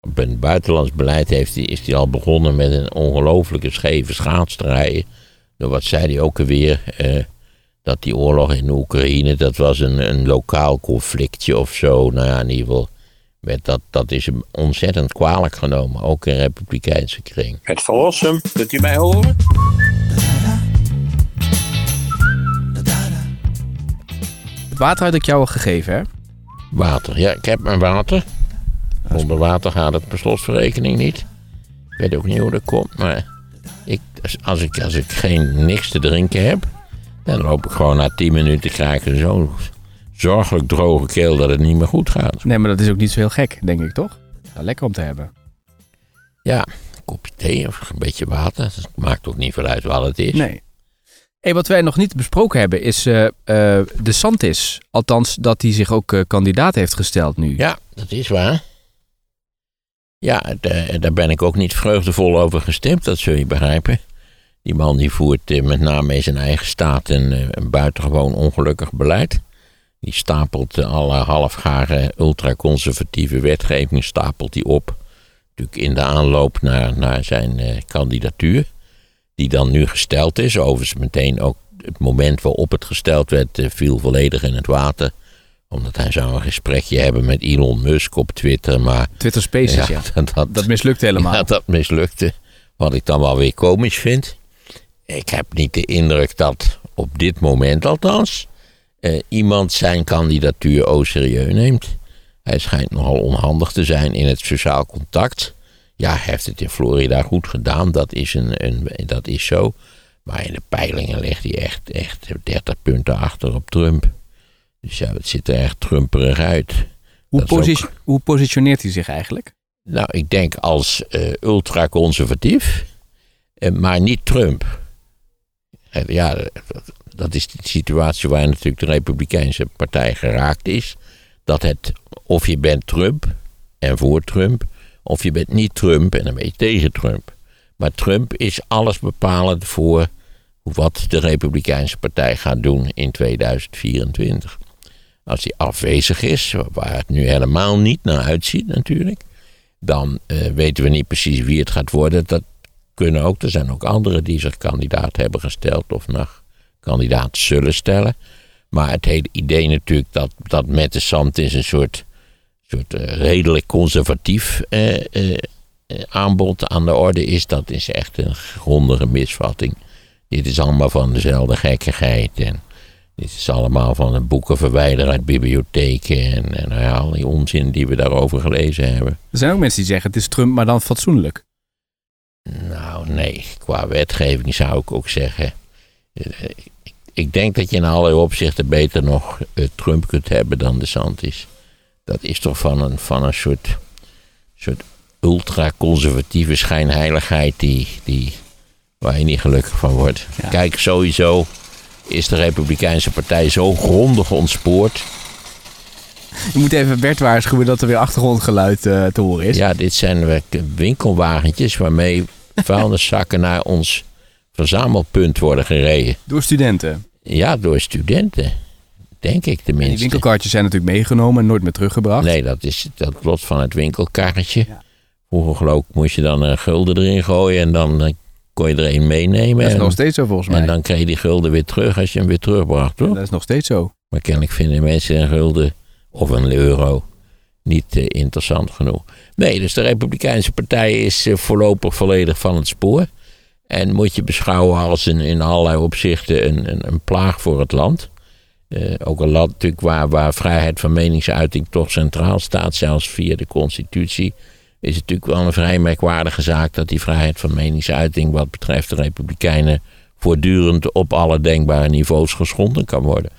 Op het buitenlands beleid heeft hij, is hij al begonnen met een ongelooflijke scheve schaatstrijd. Nou, wat zei hij ook alweer? eh, dat die oorlog in de Oekraïne, dat was een, een lokaal conflictje of zo. Nou ja, in ieder geval, met dat, dat is hem ontzettend kwalijk genomen. Ook in republikeinse kring. Het verlossen, kunt u mij horen? Het water had ik jou al gegeven, hè? Water, ja, ik heb mijn water. Onder water gaat het per slotverrekening niet. Ik weet ook niet hoe dat komt, maar ik, als, ik, als ik geen niks te drinken heb, dan loop ik gewoon na 10 minuten krijgen zo'n zorgelijk droge keel dat het niet meer goed gaat. Nee, maar dat is ook niet zo heel gek, denk ik, toch? Ja, lekker om te hebben. Ja, een kopje thee of een beetje water, dat maakt ook niet veel uit wat het is. Nee. Hey, wat wij nog niet besproken hebben is eh eh, de Santis. Althans, dat hij zich ook eh, kandidaat heeft gesteld nu. Ja, dat is waar. Ja, da- daar ben ik ook niet vreugdevol over gestemd, dat zul je begrijpen. Die man die voert eh, met name in zijn eigen staat een, eh, een buitengewoon ongelukkig beleid. Die stapelt eh, alle halfgare ultraconservatieve wetgeving stapelt die op. Natuurlijk in de aanloop naar, naar zijn kandidatuur. Die dan nu gesteld is. Overigens meteen ook het moment waarop het gesteld werd viel volledig in het water omdat hij zou een gesprekje hebben met Elon Musk op Twitter. Maar Twitter Spaces, ja. dat, dat, Dat mislukt helemaal. ja, dat mislukte. Wat ik dan wel weer komisch vind. Ik heb niet de indruk dat op dit moment althans eh, iemand zijn kandidatuur au serieus neemt. Hij schijnt nogal onhandig te zijn in het sociaal contact. Ja, hij heeft het in Florida goed gedaan, dat is, een, een, dat is zo. Maar in de peilingen ligt hij echt, echt 30 punten achter op Trump. Dus ja, het ziet er echt trumperig uit. Hoe, ook- positioneert hij zich eigenlijk? Nou, ik denk als eh, ultraconservatief, eh, maar niet Trump. Ja, dat, dat is de situatie waar natuurlijk de Republikeinse Partij geraakt is. Dat het, of je bent Trump en voor Trump, of je bent niet Trump en dan ben je tegen Trump. Maar Trump is alles bepalend voor wat de Republikeinse Partij gaat doen in 2024. Als hij afwezig is, waar het nu helemaal niet naar uitziet natuurlijk, dan eh, weten we niet precies wie het gaat worden. Dat kunnen ook. Er zijn ook anderen die zich kandidaat hebben gesteld of nog kandidaat zullen stellen. Maar het hele idee natuurlijk dat, dat met de Santis een soort, soort eh, redelijk conservatief eh, aanbod aan de orde is, dat is echt een grondige misvatting. Dit is allemaal van dezelfde gekkigheid en dit is allemaal van boeken verwijderen uit bibliotheken en, en nou ja, al die onzin die we daarover gelezen hebben. Er zijn ook mensen die zeggen het is Trump, maar dan fatsoenlijk. Nou, nee. Qua wetgeving zou ik ook zeggen. eh, ik- denk dat je in allerlei opzichten beter nog eh, Trump kunt hebben dan de Santis. Dat is toch van een, van een soort, soort ultra-conservatieve schijnheiligheid die, die, waar je niet gelukkig van wordt. Ja. Kijk, sowieso is de Republikeinse Partij zo grondig ontspoord. Je moet even Bert waarschuwen dat er weer achtergrondgeluid eh, te horen is. Ja, dit zijn winkelwagentjes waarmee vuilniszakken naar ons verzamelpunt worden gereden. Door studenten. Ja, door studenten. Denk ik En tenminste. die winkelkaartjes zijn natuurlijk meegenomen en nooit meer teruggebracht. Nee, dat is dat lot van het winkelkarretje. Ja. Vroeger geloof ik moest je dan een gulden erin gooien en dan eh, kon je er een meenemen. dat is en, nog steeds zo volgens mij. en dan kreeg je die gulden weer terug als je hem weer terugbracht, toch? Dat is nog steeds zo. Maar kennelijk vinden mensen een gulden of een euro niet eh, interessant genoeg. Nee, dus de Republikeinse Partij is eh, voorlopig volledig van het spoor. En moet je beschouwen als een, in allerlei opzichten een, een, een plaag voor het land. Eh, ook een land natuurlijk waar, waar vrijheid van meningsuiting toch centraal staat, zelfs via de constitutie. Is het natuurlijk wel een vrij merkwaardige zaak dat die vrijheid van meningsuiting, wat betreft de Republikeinen, voortdurend op alle denkbare niveaus geschonden kan worden.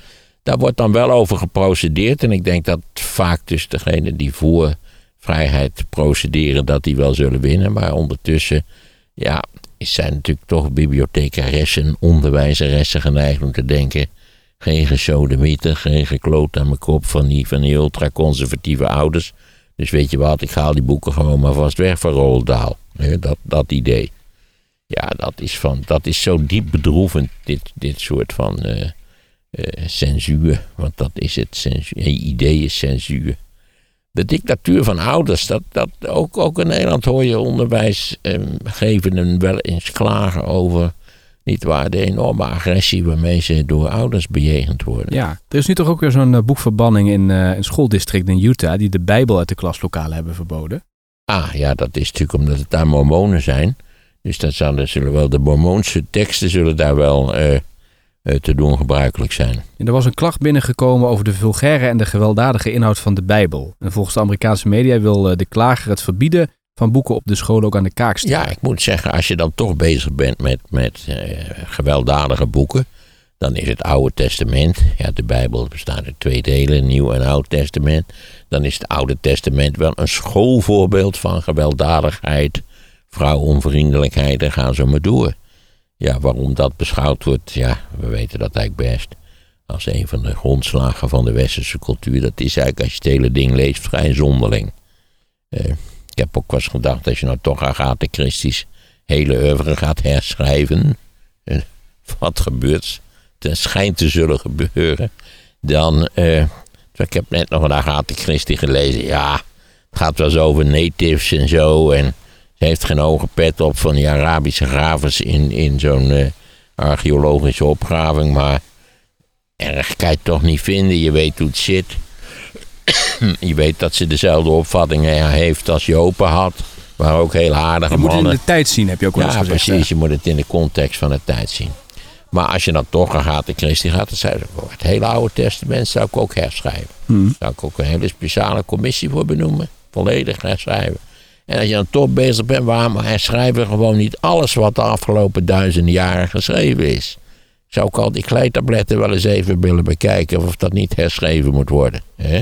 Daar wordt dan wel over geprocedeerd. En ik denk dat vaak dus degenen die voor vrijheid procederen, dat die wel zullen winnen. Maar ondertussen, ja, zijn natuurlijk toch bibliothecaressen, onderwijzeressen geneigd om te denken. Geen gesodemieter, geen gekloot aan mijn kop van die, van die ultraconservatieve ouders. Dus weet je wat, ik haal die boeken gewoon maar vast weg van. Hè, Dat, dat idee. Ja, dat is, van, dat is zo diep bedroevend, dit, dit soort van eh, eh, censuur. Want dat is het, idee is censuur. de dictatuur van ouders, dat, dat ook, ook in Nederland hoor je onderwijsgevenden wel eens klagen over, niet waar, de enorme agressie waarmee ze door ouders bejegend worden. Ja, er is nu toch ook weer zo'n eh, boekverbanning in eh, een schooldistrict in Utah die de Bijbel uit de klaslokalen hebben verboden. Ah, ja, dat is natuurlijk omdat het daar mormonen zijn. Dus dat zullen wel de mormoonse teksten zullen daar wel eh, te doen gebruikelijk zijn. En er was een klacht binnengekomen over de vulgaire en de gewelddadige inhoud van de Bijbel. En volgens de Amerikaanse media wil de klager het verbieden van boeken op de scholen ook aan de kaak stellen. Ja, ik moet zeggen, als je dan toch bezig bent met, met eh, gewelddadige boeken, dan is het Oude Testament, ja, de Bijbel bestaat uit twee delen, Nieuw en Oud Testament. Dan is het Oude Testament wel een schoolvoorbeeld van gewelddadigheid, vrouwonvriendelijkheid en gaan zo maar door. Ja, waarom dat beschouwd wordt, ja, we weten dat eigenlijk best. Als een van de grondslagen van de westerse cultuur. Dat is eigenlijk, als je het hele ding leest, vrij zonderling. Eh, ik heb ook wel eens gedacht, als je nou toch Agatha Christie's hele oeuvre gaat herschrijven. eh, wat gebeurt, ten schijnt te zullen gebeuren. Dan, eh, ik heb net nog een Agatha Christie gelezen. Ja, het gaat wel eens over natives en zo. En ze heeft geen hoge pet op van die Arabische gravers in, in zo'n eh, archeologische opgraving. Maar erg kan je toch niet vinden. Je weet hoe het zit. Je weet dat ze dezelfde opvattingen heeft als Jopen had. Maar ook heel aardige Je moet het in mannen. de tijd zien, heb je ook wel eens Ja, gezegd. precies. Je moet het in de context van de tijd zien. Maar als je dan toch Agatha Christie gaat, dan zei ze, voor het hele Oude Testament zou ik ook herschrijven. Hmm. Zou ik ook een hele speciale commissie voor benoemen. Volledig herschrijven. En als je dan toch bezig bent, waarom herschrijven we gewoon niet alles wat de afgelopen duizenden jaren geschreven is? Zou ik al die kleitabletten wel eens even willen bekijken of dat niet herschreven moet worden. Hè?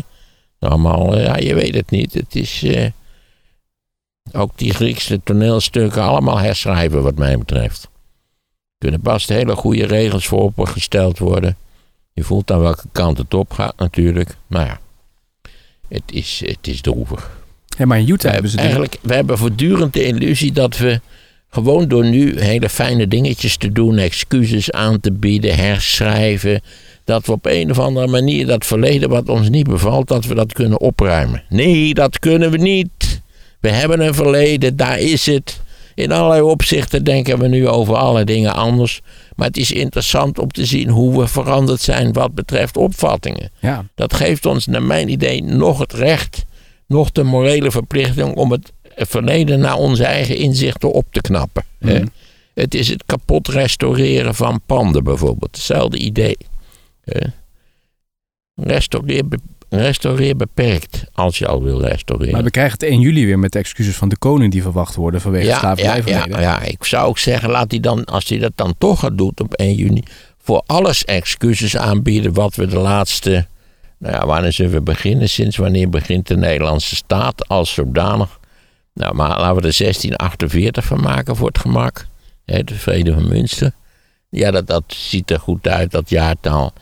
Allemaal, eh, ja, je weet het niet. Het is eh, ook die Griekse toneelstukken allemaal herschrijven wat mij betreft. Er kunnen best hele goede regels voor opgesteld worden. Je voelt aan welke kant het op gaat natuurlijk. Maar ja, het is, het is droevig. Ja, maar in Utah hebben ze eigenlijk, we hebben voortdurend de illusie dat we gewoon door nu hele fijne dingetjes te doen, excuses aan te bieden, herschrijven, dat we op een of andere manier dat verleden wat ons niet bevalt, dat we dat kunnen opruimen. Nee, dat kunnen we niet. We hebben een verleden, daar is het. In allerlei opzichten denken we nu over alle dingen anders. Maar het is interessant om te zien hoe we veranderd zijn wat betreft opvattingen. ja, Dat geeft ons, naar mijn idee, nog het recht, nog de morele verplichting om het verleden naar onze eigen inzichten op te knappen. Mhm. Het is het kapot restaureren van panden bijvoorbeeld. Hetzelfde idee. Hè. Restaureer, restaureer beperkt, als je al wil restaureren. maar we krijgen het 1 juli weer met de excuses van de koning die verwacht worden vanwege ja, ja, slavernijverleden. ja, ja, ik zou ook zeggen, laat hij dan, als hij dat dan toch gaat doen op 1 juni, voor alles excuses aanbieden wat we de laatste, nou ja, wanneer zullen we beginnen? Sinds wanneer begint de Nederlandse staat als zodanig? Nou, maar laten we er 1648 van maken voor het gemak. De vrede van Münster. Ja, dat, dat ziet er goed uit, dat jaartal.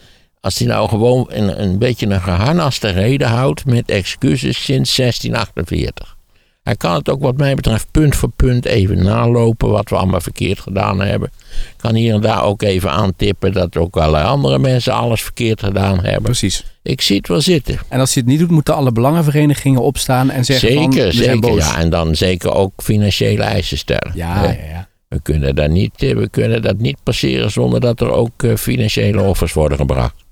Als hij nou gewoon een, een beetje een geharnaste reden houdt met excuses sinds 1648. Hij kan het ook wat mij betreft punt voor punt even nalopen wat we allemaal verkeerd gedaan hebben. Kan hier en daar ook even aantippen dat ook allerlei andere mensen alles verkeerd gedaan hebben. Precies. Ik zie het wel zitten. En als hij het niet doet, moeten alle belangenverenigingen opstaan en zeggen van, Zeker, we zijn zeker. boos. Ja, en dan zeker ook financiële eisen stellen. Ja, ja, ja. We, kunnen daar niet, eh, we kunnen dat niet passeren zonder dat er ook eh, financiële offers worden gebracht.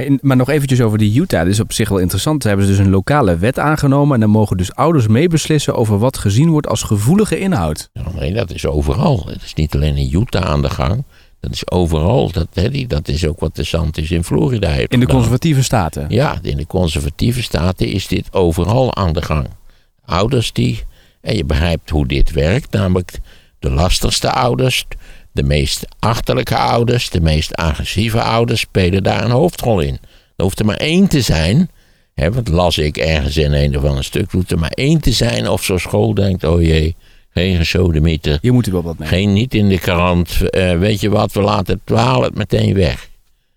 Hey, Maar nog eventjes over die Utah. Dat is op zich wel interessant. Ze hebben dus een lokale wet aangenomen. En dan mogen dus ouders meebeslissen over wat gezien wordt als gevoelige inhoud. Ja, nee, dat is overal. Het is niet alleen in Utah aan de gang. Dat is overal. Dat, hè, die- dat is ook wat de Santis in Florida heeft In de conservatieve staten. Ja, in de conservatieve staten is dit overal aan de gang. Ouders die, en je begrijpt hoe dit werkt, namelijk de lastigste ouders, de meest achterlijke ouders, de meest agressieve ouders spelen daar een hoofdrol in. Er hoeft er maar één te zijn, hè, want las ik ergens in een of ander stuk, er hoeft er maar één te zijn of zo'n school denkt, oh jee, geen gesodemieter, Hier moet u wel wat mee. geen niet in de krant. Eh, weet je wat, we laten het, we het meteen weg.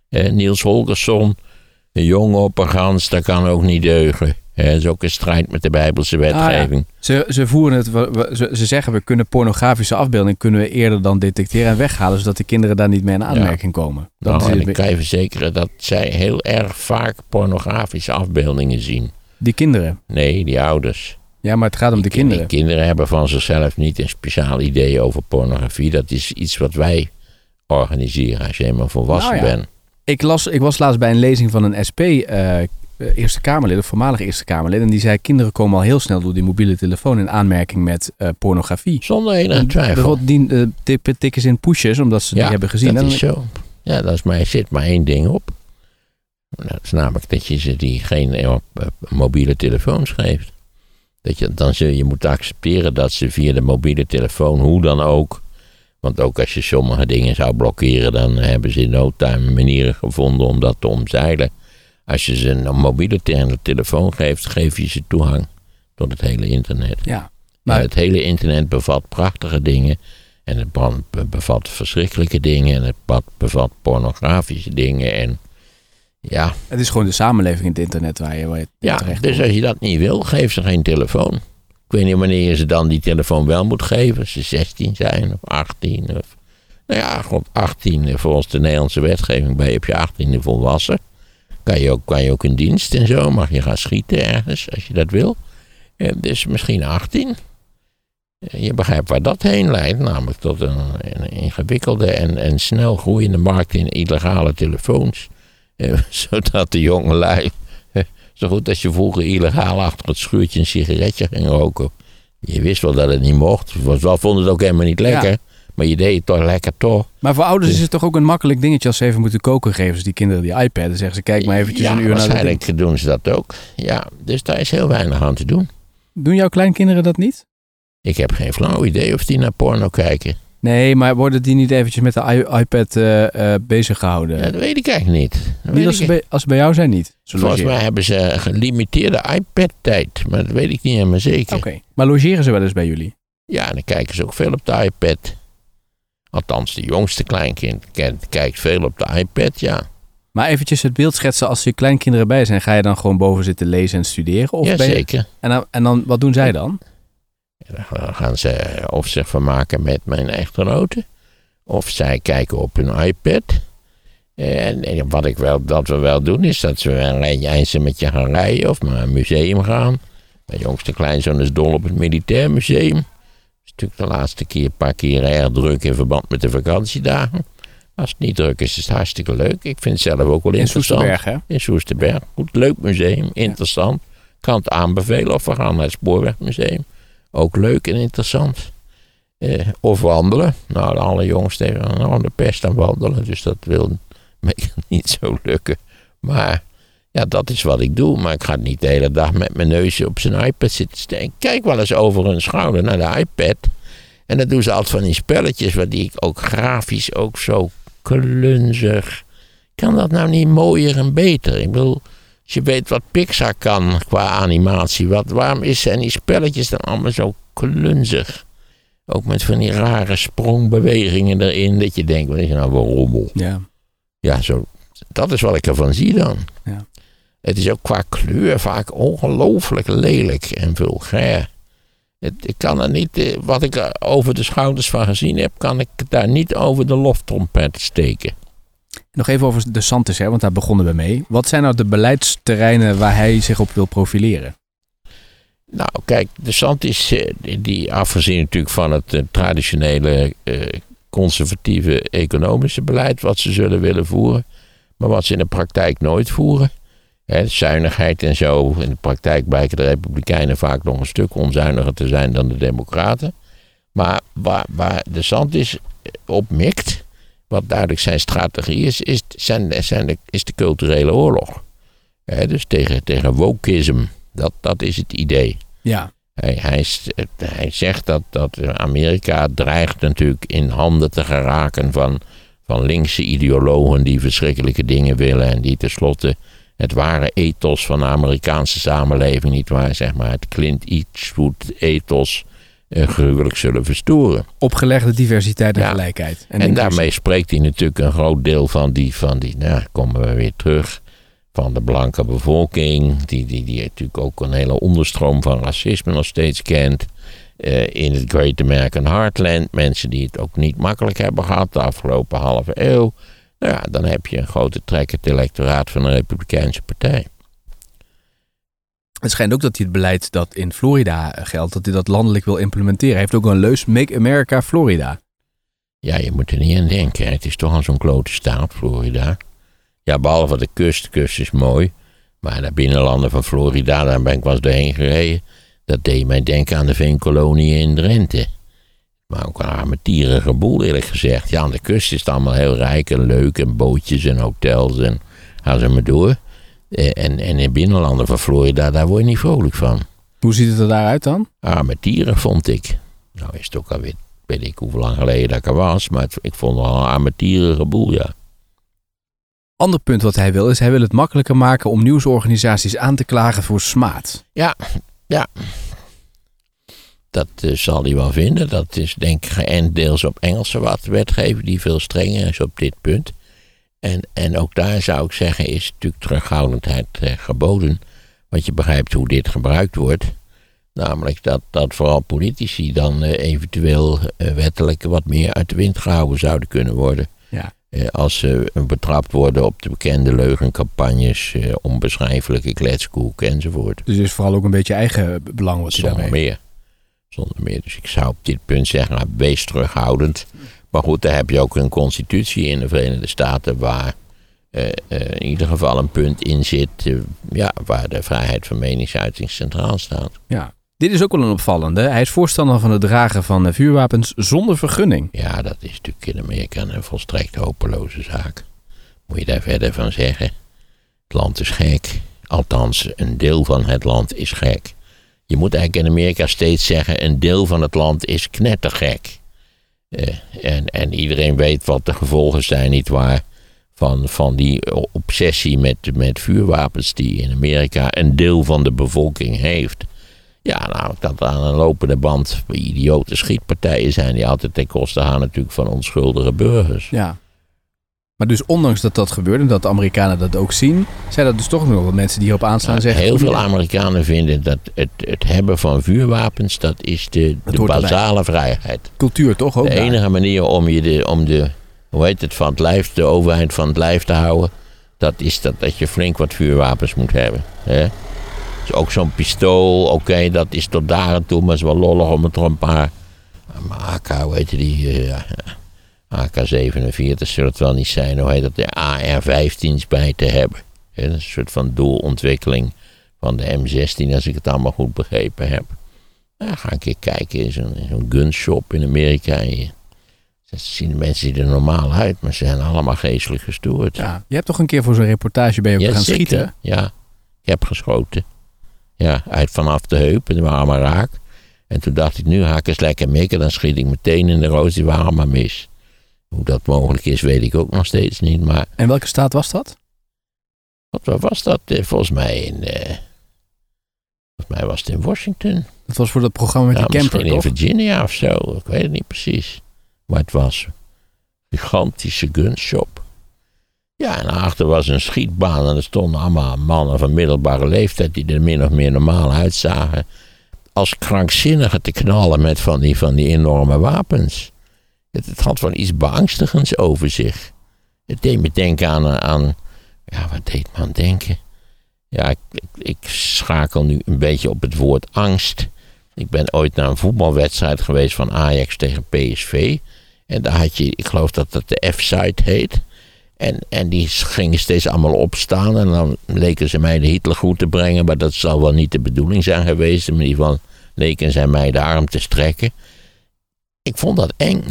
Eh, Niels Holgersson, een jongen op een gans, dat kan ook niet deugen. Eh, dat is ook een strijd met de Bijbelse wetgeving. Ze, ze voeren het, ze, ze zeggen we kunnen pornografische afbeelding kunnen we eerder dan detecteren en weghalen, zodat de kinderen daar niet mee in aanmerking komen. Dat Nou, is- en ik kan je verzekeren dat zij heel erg vaak pornografische afbeeldingen zien. Die kinderen. Nee, die ouders. Ja, maar het gaat om de Die kinderen. Die kinderen hebben van zichzelf niet een speciaal idee over pornografie. Dat is iets wat wij organiseren als je eenmaal volwassen Nou ja. bent. Ik, las, ik was laatst bij een lezing van een SP, eh, Eerste Kamerlid, of voormalig Eerste Kamerlid. En die zei, kinderen komen al heel snel door die mobiele telefoon in aanmerking met eh, pornografie. Zonder enige twijfel. Bijvoorbeeld die, eh, tippen, tikken ze in pushes, omdat ze die hebben gezien. dat is zo. Ja, dat is maar, zit maar één ding op. Dat is namelijk dat je ze die geen eh, op, eh, mobiele telefoons geeft. Dat je, dan zul je moeten accepteren dat ze via de mobiele telefoon, hoe dan ook. Want ook als je sommige dingen zou blokkeren, dan hebben ze in no time manieren gevonden om dat te omzeilen. Als je ze een mobiele te- telefoon geeft, geef je ze toegang tot het hele internet. ja, Maar het hele internet bevat prachtige dingen. En het be- be- bevat verschrikkelijke dingen. En het be- bevat pornografische dingen. En ja, het is gewoon de samenleving in het internet waar je, waar je ja terecht dus als je dat niet wil, geef ze geen telefoon. Ik weet niet wanneer je ze dan die telefoon wel moet geven. Als ze 16 zijn of 18. Of, nou ja, goed, 18. eh, Volgens de Nederlandse wetgeving ben je op je 18e volwassen. Kan je, ook, kan je ook in dienst en zo. Mag je gaan schieten ergens als je dat wil. Dus misschien 18. Eh, Je begrijpt waar dat heen leidt, namelijk tot een, een ingewikkelde en, en snel groeiende markt in illegale telefoons. Eh, zodat de jongelui, zo goed als je vroeger illegaal achter het schuurtje een sigaretje ging roken. Je wist wel dat het niet mocht. Was wel, vond het ook helemaal niet lekker. Ja. Maar je deed het toch lekker toch. Maar voor ouders is het toch ook een makkelijk dingetje als ze even moeten koken, geven ze die kinderen die iPad. Dan zeggen ze, kijk maar eventjes ja, een uur naar de waarschijnlijk doen ze dat ook. Ja, dus daar is heel weinig aan te doen. Doen jouw kleinkinderen dat niet? Ik heb geen flauw idee of die naar porno kijken. Nee, maar worden die niet eventjes met de iPad eh, bezig gehouden? Ja, dat weet ik eigenlijk niet. Dat niet weet als ik ze, bij, als ze bij jou zijn niet. Volgens logeren. mij hebben ze gelimiteerde iPad-tijd, maar dat weet ik niet helemaal zeker. Oké, maar logeren ze wel eens bij jullie? Ja, en dan kijken ze ook veel op de iPad. Althans, de jongste kleinkind kijkt veel op de iPad, ja. Maar eventjes het beeld schetsen als je kleinkinderen bij zijn. Ga je dan gewoon boven zitten lezen en studeren? Of ben je- Jazeker. En, dan, en dan, wat doen zij dan? Dan gaan ze of zich vermaken met mijn echtgenote, of zij kijken op hun iPad. En, en wat ik wel, dat we wel doen, is dat we een rijtje eindje met je gaan rijden of naar een museum gaan. Mijn jongste kleinzoon is dol op het Militair Museum. Natuurlijk de laatste keer, een paar keer erg druk in verband met de vakantiedagen. Als het niet druk is, is het hartstikke leuk. Ik vind het zelf ook wel In interessant. Soesterberg, hè? In Soesterberg. Goed, leuk museum, interessant. Kan het aanbevelen of we gaan naar het Spoorwegmuseum. Ook leuk en interessant. Eh, of wandelen. Nou, de allerjongste heeft nou, de pest aan wandelen, dus dat wil me niet zo lukken. Maar ja, dat is wat ik doe. Maar ik ga niet de hele dag met mijn neusje op zijn iPad zitten steken. Ik kijk wel eens over hun schouder naar de iPad. En dan doen ze altijd van die spelletjes, waar die ik ook grafisch ook zo klunzig. Kan dat nou niet mooier en beter? Ik bedoel, als je weet wat Pixar kan qua animatie, wat, waarom is, zijn die spelletjes dan allemaal zo klunzig? Ook met van die rare sprongbewegingen erin, dat je denkt, wat is nou voor rommel? Ja. Ja, zo, dat is wat ik ervan zie dan. Ja. Het is ook qua kleur vaak ongelooflijk lelijk en vulgair. Het, ik kan er niet, eh, wat ik er over de schouders van gezien heb, kan ik daar niet over de loftrompet steken. Nog even over de Santis, hè, want daar begonnen we mee. Wat zijn nou de beleidsterreinen waar hij zich op wil profileren? Nou, kijk, de Santis, eh, die- afgezien natuurlijk van het eh, traditionele eh, conservatieve economische beleid wat ze zullen willen voeren, maar wat ze in de praktijk nooit voeren. Hè, zuinigheid en zo. In de praktijk blijken de Republikeinen vaak nog een stuk onzuiniger te zijn dan de Democraten. Maar waar, waar de Santis op mikt, wat duidelijk zijn strategie is, is, zijn, zijn de, is de culturele oorlog. Dus tegen, tegen wokism. Dat, dat is het idee. Ja. Hij, hij, hij zegt dat, dat Amerika dreigt natuurlijk in handen te geraken van, van linkse ideologen die verschrikkelijke dingen willen en die tenslotte het ware ethos van de Amerikaanse samenleving, niet waar, zeg maar, het Clint Eastwood ethos, eh, gruwelijk zullen verstoren. Opgelegde diversiteit en Ja. gelijkheid. En, daarmee spreekt hij natuurlijk een groot deel van die, van die nou, komen we weer terug, van de blanke bevolking, die, die, die natuurlijk ook een hele onderstroom van racisme nog steeds kent. Eh, in het Great American Heartland, mensen die het ook niet makkelijk hebben gehad de afgelopen halve eeuw. Nou ja, dan heb je een grote trek het electoraat van de Republikeinse Partij. Het schijnt ook dat hij het beleid dat in Florida geldt, dat hij dat landelijk wil implementeren. Hij heeft ook een leus Make America Florida. Ja, je moet er niet aan denken. Het is toch al zo'n klote staat, Florida. Ja, behalve de kust. De kust is mooi. Maar de binnenlanden van Florida, daar ben ik wel eens doorheen gereden. Dat deed mij denken aan de veenkolonie in Drenthe. Maar ook een armetierige boel, eerlijk gezegd. Ja, aan de kust is het allemaal heel rijk en leuk. En bootjes en hotels en gaan ze maar door. Eh, En, en in binnenlanden van Florida, daar word je niet vrolijk van. Hoe ziet het er daaruit dan? Armetierig vond ik. Nou is het ook alweer, weet ik hoeveel lang geleden dat ik er was. Maar het- ik vond het wel een armetierige boel, ja. Ander punt wat hij wil is, hij wil het makkelijker maken om nieuwsorganisaties aan te klagen voor smaad. Ja, ja. Dat eh, zal hij wel vinden. Dat is denk ik geënt deels op Engelse wat wetgeving die veel strenger is op dit punt. En, en ook daar zou ik zeggen is natuurlijk terughoudendheid eh, geboden. Want je begrijpt hoe dit gebruikt wordt. Namelijk dat, dat vooral politici dan eh, eventueel wettelijk wat meer uit de wind gehouden zouden kunnen worden. Ja. Als ze betrapt worden op de bekende leugencampagnes, onbeschrijfelijke kletskoek enzovoort. Dus is vooral ook een beetje eigen belang wat Zonder daarmee meer. Zonder meer. Dus ik zou op dit punt zeggen, nou, wees terughoudend. Maar goed, daar heb je ook een constitutie in de Verenigde Staten waar eh, eh, in ieder geval een punt in zit eh, ja, waar de vrijheid van meningsuiting centraal staat. Ja. Dit is ook wel een opvallende. Hij is voorstander van het dragen van vuurwapens zonder vergunning. Ja, dat is natuurlijk in Amerika een volstrekt hopeloze zaak. Moet je daar verder van zeggen? Het land is gek. Althans, een deel van het land is gek. Je moet eigenlijk in Amerika steeds zeggen: een deel van het land is knettergek. Eh, en, en iedereen weet wat de gevolgen zijn, nietwaar? Van, van die obsessie met, met vuurwapens die in Amerika een deel van de bevolking heeft. Ja, nou, dat aan een lopende band idiote schietpartijen zijn die altijd ten koste gaan natuurlijk van onschuldige burgers. Ja. Maar dus ondanks dat dat gebeurt en dat de Amerikanen dat ook zien, zijn er dus toch nog wel mensen die hierop aanslaan Nou, zeggen... heel veel Amerikanen vinden dat het, het hebben van vuurwapens, dat is de, Dat de erbij. basale vrijheid. Cultuur toch ook De daar. enige manier om je de, om de, hoe heet het, van het lijf, de overheid van het lijf te houden, dat is dat, dat je flink wat vuurwapens moet hebben. Hè? Dus ook zo'n pistool, oké, dat is tot daar en toe, maar is wel lollig om het er een paar, een AK, hoe heet die, eh, AK-47 zullen het wel niet zijn, hoe heet dat, de AR-15's bij te hebben. Hè, dat is een soort van doelontwikkeling van de M16, als ik het allemaal goed begrepen heb. Ga een keer kijken in zo'n gunshop in Amerika. Je- ze zien de mensen er normaal uit, maar ze zijn allemaal geestelijk gestoord. Ja. Je hebt toch een keer voor zo'n reportage ben je Ja, gaan zeker. schieten? Ja, ik heb geschoten. Ja, uit vanaf de heup en die waren maar raak. En toen dacht ik, nu ga ik eens lekker mikken. Dan schiet ik meteen in de roos, die waren maar mis. Hoe dat mogelijk is, weet ik ook nog steeds niet. Maar En welke staat was dat? wat waar was dat? Eh, Volgens mij in... eh, volgens mij was het in Washington. Dat was voor dat programma met Ja, die camper, misschien in toch? Virginia of zo. Ik weet het niet precies. Maar het was een gigantische gunshop. Ja, en achter was een schietbaan. En er stonden allemaal mannen van middelbare leeftijd... die er min of meer normaal uitzagen. Als krankzinnigen te knallen met van die, van die enorme wapens. Het, het had wel iets beangstigends over zich. Het deed me denken aan... aan ja, wat deed me aan denken? Ja, ik, ik, schakel nu een beetje op het woord angst... Ik ben ooit naar een voetbalwedstrijd geweest van Ajax tegen PSV. En daar had je, ik geloof dat dat de F-site heet. En, en die gingen steeds allemaal opstaan. En dan leken ze mij de Hitlergroet te brengen. Maar dat zal wel niet de bedoeling zijn geweest. In ieder geval leken zij mij de arm te strekken. Ik vond dat eng.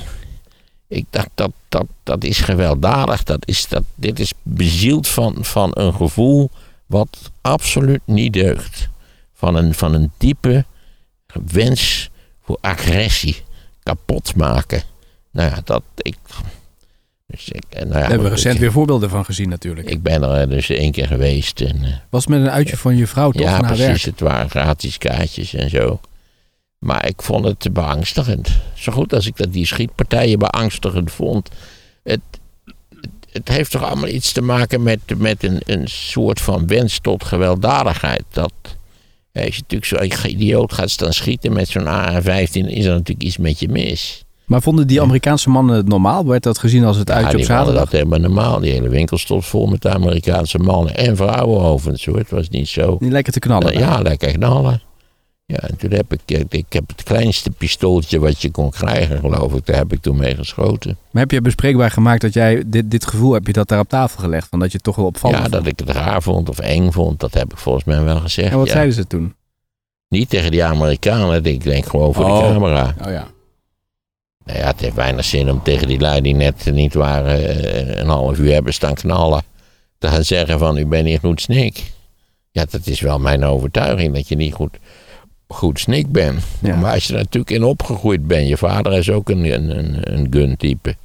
Ik dacht, dat, dat, dat is gewelddadig. Dat is, dat, dit is bezield van, van een gevoel wat absoluut niet deugt. Van een, van een diepe wens voor agressie kapot maken. Nou ja, dat ik. Dus ik nou ja, Daar hebben we recent ik, weer voorbeelden van gezien natuurlijk. ik ben er dus één keer geweest. En, eh, Was het met een uitje van je vrouw toch ja, precies. werk? Het waren gratis kaartjes en zo. Maar ik vond het beangstigend. Zo goed als ik dat die schietpartijen beangstigend vond. Het, het, het heeft toch allemaal iets te maken met, met een, een soort van wens tot gewelddadigheid. Dat, ja, als je natuurlijk zo'n idioot gaat staan schieten met zo'n AR-15, is er natuurlijk iets met je mis. Maar vonden die Amerikaanse mannen het normaal? Werd dat gezien als het Ja, uitje op zaterdag? dat helemaal normaal. Die hele winkel stond vol met Amerikaanse mannen en vrouwen overigens. hoor. Het was niet zo. Die lekker te knallen. ja, lekker knallen. Ja, en toen heb ik, ik heb het kleinste pistooltje wat je kon krijgen, geloof ik, daar heb ik toen mee geschoten. Maar heb je bespreekbaar gemaakt dat jij dit, dit gevoel, heb je dat daar op tafel gelegd? Van dat je het toch wel opvallend ja, dat ik het raar vond of eng vond, dat heb ik volgens mij wel gezegd. En wat ja. zeiden ze toen? Niet tegen die Amerikanen, ik denk gewoon voor Oh. de camera. Oh ja. Nou ja, het heeft weinig zin om tegen die lui die net niet waren eh, een half uur hebben staan knallen. Te gaan zeggen van u bent niet goed snik. Ja, dat is wel mijn overtuiging dat je niet goed, goed snik bent. Ja. Maar als je er natuurlijk in opgegroeid bent. Je vader is ook een, een, een, een gun type.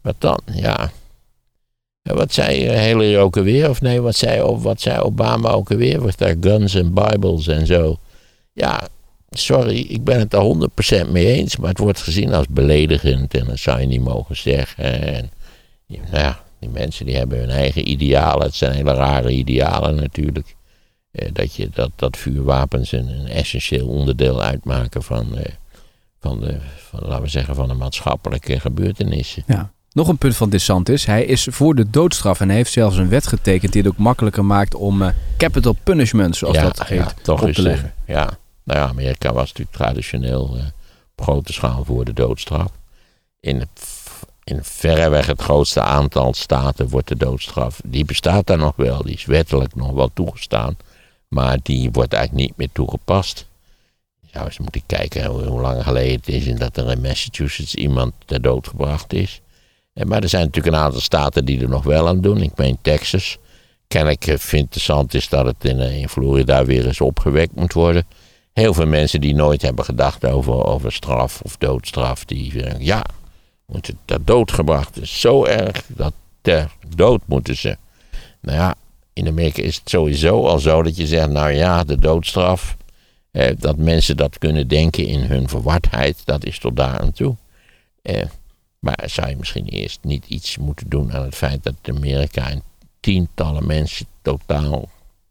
Wat dan? Ja. En wat zei Hillary ook alweer? Of nee, wat zei, wat zei Obama ook alweer? Was daar guns en bibles en zo. Ja, sorry, ik ben het er 100% mee eens, maar het wordt gezien als beledigend en dat zou je niet mogen zeggen. En, nou ja, die mensen die hebben hun eigen idealen, het zijn hele rare idealen natuurlijk. Eh, dat, je, dat, dat vuurwapens een, een essentieel onderdeel uitmaken van, eh, van, de, van, laten we zeggen, van de maatschappelijke gebeurtenissen. ja. Nog een punt van DeSantis. Hij is voor de doodstraf en hij heeft zelfs een wet getekend die het ook makkelijker maakt om eh, capital punishment, zoals dat heet, toch op te leggen. Ja, nou ja, Amerika was natuurlijk traditioneel op grote schaal voor de doodstraf. In, in verreweg het grootste aantal staten wordt de doodstraf, die bestaat daar nog wel, die is wettelijk nog wel toegestaan, maar die wordt eigenlijk niet meer toegepast. Je zou eens moeten kijken hoe, lang geleden het is en dat er in Massachusetts iemand ter dood gebracht is. Eh, Maar er zijn natuurlijk een aantal staten die er nog wel aan doen. Ik meen Texas. Kennelijk eh, vindt de Santis dat het in, eh, in Florida weer eens opgewekt moet worden. Heel veel mensen die nooit hebben gedacht over, over straf of doodstraf, die zeggen, ja, moet het ter dood gebracht. Het is zo erg dat ter dood moeten ze. Nou ja, in Amerika is het sowieso al zo dat je zegt, nou ja, de doodstraf, eh, dat mensen dat kunnen denken in hun verwardheid, dat is tot daar aan toe. Eh, maar zou je misschien eerst niet iets moeten doen aan het feit dat Amerika in tientallen mensen totaal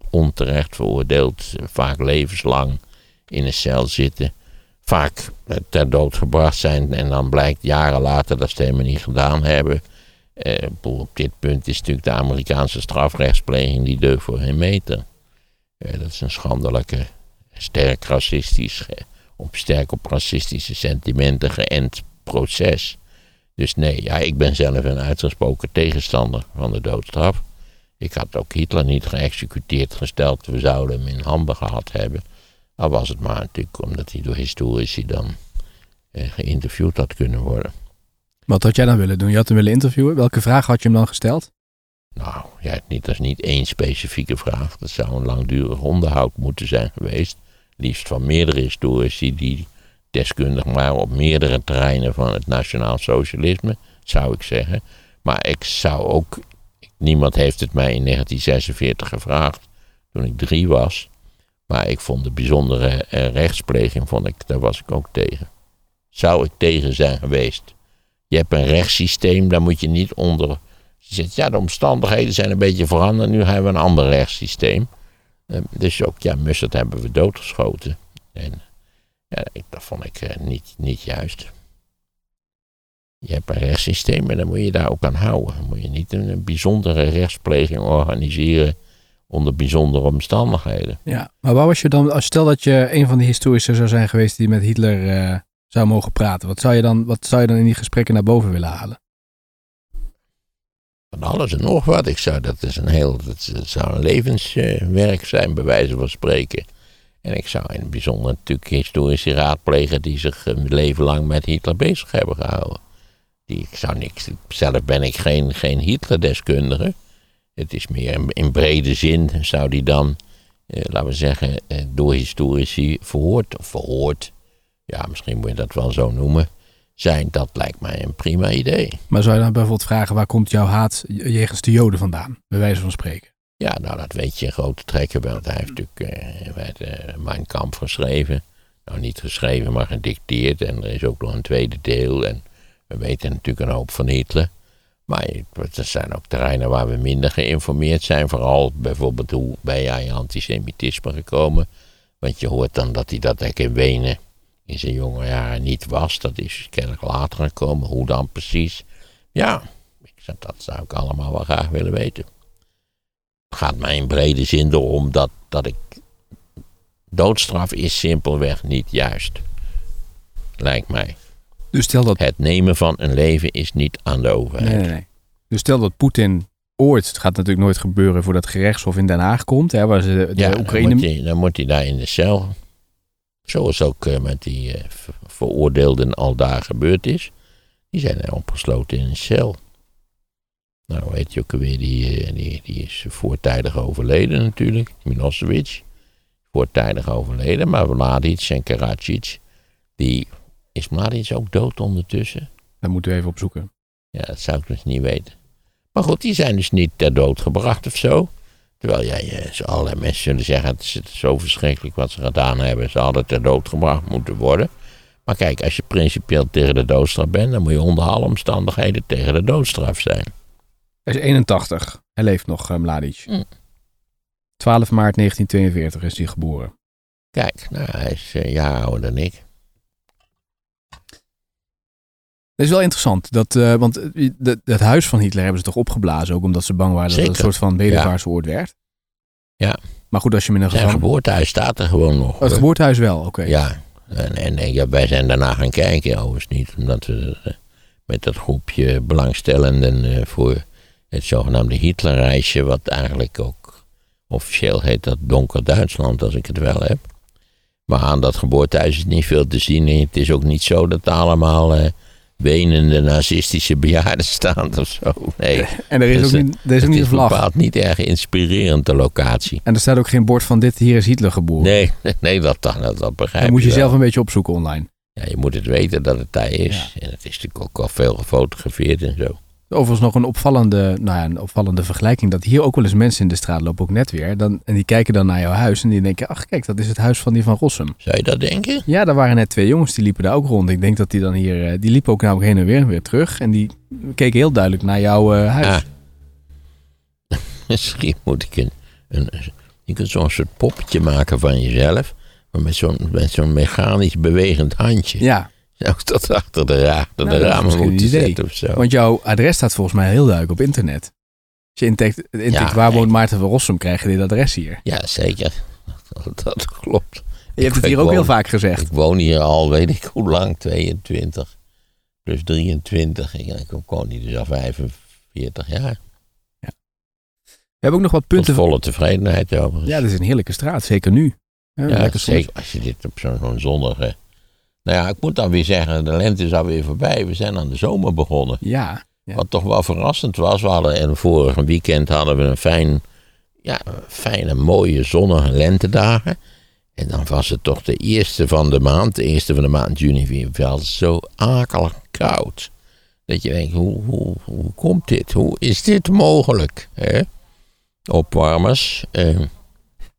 onterecht veroordeeld, vaak levenslang in een cel zitten, vaak eh, ter dood gebracht zijn en dan blijkt jaren later dat ze het helemaal niet gedaan hebben. Eh, op dit punt is natuurlijk de Amerikaanse strafrechtspleging die deugt voor geen meter. Eh, dat is een schandelijke, sterk racistisch, eh, op sterk op racistische sentimenten geënt proces. Dus nee, ja, ik ben zelf een uitgesproken tegenstander van de doodstraf. Ik had ook Hitler niet geëxecuteerd gesteld. We zouden hem in handen gehad hebben. Al was het maar natuurlijk omdat hij door historici dan eh, geïnterviewd had kunnen worden. Wat had jij dan willen doen? Je had hem willen interviewen. Welke vraag had je hem dan gesteld? Nou, ja, dat is niet één specifieke vraag. Dat zou een langdurig onderhoud moeten zijn geweest. Liefst van meerdere historici die deskundig waren op meerdere terreinen van het nationaal socialisme, zou ik zeggen. Maar ik zou ook, niemand heeft het mij in 1946 gevraagd, toen ik drie was. Maar ik vond de bijzondere eh, rechtspleging, vond ik, daar was ik ook tegen. Zou ik tegen zijn geweest. Je hebt een rechtssysteem, daar moet je niet onder je zegt, ja, de omstandigheden zijn een beetje veranderd. Nu hebben we een ander rechtssysteem. Eh, dus ook, ja, Mussert hebben we doodgeschoten. En ja, dat vond ik eh, niet, niet juist. Je hebt een rechtssysteem en dan moet je daar ook aan houden. Dan moet je niet een, bijzondere rechtspleging organiseren onder bijzondere omstandigheden. Ja. Maar waar was je dan, stel dat je een van die historici zou zijn geweest die met Hitler eh, zou mogen praten. Wat zou, je dan, wat zou je dan in die gesprekken naar boven willen halen? Van alles en nog wat. Ik zou, dat, is een heel, dat, zou een levenswerk zijn, bij wijze van spreken. En ik zou in het bijzonder natuurlijk historici raadplegen die zich een leven lang met Hitler bezig hebben gehouden. Die, ik zou niks, zelf ben ik geen, geen Hitler-deskundige. Het is meer in, in brede zin zou die dan, eh, laten we zeggen, eh, door historici verhoord, of verhoord, ja misschien moet je dat wel zo noemen, zijn. Dat lijkt mij een prima idee. Maar zou je dan bijvoorbeeld vragen, waar komt jouw haat jegens de Joden vandaan? Bij wijze van spreken. Ja, nou dat weet je in grote trekken wel. Hij heeft natuurlijk de Mijn Kamp geschreven. Nou, niet geschreven, maar gedicteerd. En er is ook nog een tweede deel. En we weten natuurlijk een hoop van Hitler. Maar er zijn ook terreinen waar we minder geïnformeerd zijn. Vooral bijvoorbeeld hoe ben je aan je antisemitisme gekomen. Want je hoort dan dat hij dat eigenlijk in Wenen in zijn jonge jaren niet was. Dat is kennelijk later gekomen. Hoe dan precies? Ja, ik zeg, dat zou ik allemaal wel graag willen weten. Het gaat mij in brede zin erom dat, dat ik. Doodstraf is simpelweg niet juist. Lijkt mij. Dus stel dat... Het nemen van een leven is niet aan de overheid. Nee, nee. Dus stel dat Poetin ooit, het gaat natuurlijk nooit gebeuren voordat het gerechtshof in Den Haag komt, hè, waar ze de, de ja, Oekraïne... dan, moet hij, dan moet hij daar in de cel. Zoals ook eh, met die eh, ver- veroordeelden al daar gebeurd is. Die zijn er opgesloten in een cel. Nou, weet je ook alweer, die, eh, die, die is voortijdig overleden natuurlijk. Milosevic. Voortijdig overleden. Maar Mladic en Karadzic, die... Is Mladic ook dood ondertussen? Dat moeten we even opzoeken. Ja, dat zou ik dus niet weten. Maar goed, die zijn dus niet ter dood gebracht of zo. Terwijl ja, je, ze allerlei mensen zullen zeggen: het is, zo verschrikkelijk wat ze gedaan hebben. Ze hadden ter dood gebracht moeten worden. Maar kijk, als je principieel tegen de doodstraf bent, dan moet je onder alle omstandigheden tegen de doodstraf zijn. Hij is 81. Hij leeft nog, eh, Mladic. Hm. 12 maart 1942 is hij geboren. Kijk, nou, hij is eh, een jaar ouder dan ik. Dat is wel interessant, dat, eh, want eh, dat, dat huis van Hitler hebben ze toch opgeblazen, ook omdat ze bang waren dat het een soort van bedevaartsoord werd. Ja. Maar goed, als je in een Zijn gevangen... geboortehuis staat er gewoon nog. Oh, het geboortehuis wel, oké. Ja, en, en, en ja, wij zijn daarna gaan kijken, overigens niet. Omdat we eh, met dat groepje belangstellenden eh, voor het zogenaamde Hitlerreisje, wat eigenlijk ook officieel heet dat Donker Duitsland, als ik het wel heb. Maar aan dat geboortehuis is niet veel te zien. En het is ook niet zo dat allemaal eh wenende nazistische bejaarden staan of zo. Nee, En er is Dus, ook niet, er is ook het niet een is vlag. bepaald niet erg inspirerend, de locatie. En er staat ook geen bord van dit hier is Hitler geboren. Nee, nee dat, dat, dat begrijp Dan moet je wel. zelf een beetje opzoeken online. Ja, je moet het weten dat het daar is. En het is natuurlijk ook al veel gefotografeerd en zo. Overigens nog een opvallende, nou ja, een opvallende vergelijking. Dat hier ook wel eens mensen in de straat lopen, ook net weer. Dan, en die kijken dan naar jouw huis en die denken, ach kijk, dat is het huis van die van Rossum. Zou je dat denken? Ja, daar waren net twee jongens, die liepen daar ook rond. Ik denk dat die dan hier, eh, die liepen ook namelijk heen en weer en weer terug. En die keken heel duidelijk naar jouw eh, huis. Ah. Misschien moet ik een, een, je kunt zo'n soort poppetje maken van jezelf. Maar met zo'n, met zo'n mechanisch bewegend handje. Ja, Ik dat achter de, ra achter Nou, de dat is ramen moeten zetten of zo. want jouw adres staat volgens mij heel duidelijk op internet. Als je intikt, intikt Ja, waar nee. woont Maarten van Rossum, krijg je dit adres hier. Ja, zeker. Dat, dat klopt. Je hebt het hier ook woon- heel vaak gezegd. Ik woon hier al, weet ik hoe lang, 22 plus 23. Ik, ik woon hier dus al 45 jaar. We hebben ook nog wat Tot punten. volle tevredenheid overigens. Ja, dit is een heerlijke straat, zeker nu. Ja, Ja, zeker als je dit op zo'n zo'n zonnige... Nou ja, ik moet dan weer zeggen, de lente is alweer voorbij. We zijn aan de zomer begonnen. Ja, Ja. Wat toch wel verrassend was. We hadden in vorige weekend hadden we een fijn, ja, fijne, mooie, zonnige lentedagen. En dan was het toch de eerste van de maand, de eerste van de maand juni, weer wel zo akelig koud. Dat je denkt, hoe, hoe, hoe komt dit? Hoe is dit mogelijk? Hè? Opwarmers. eh,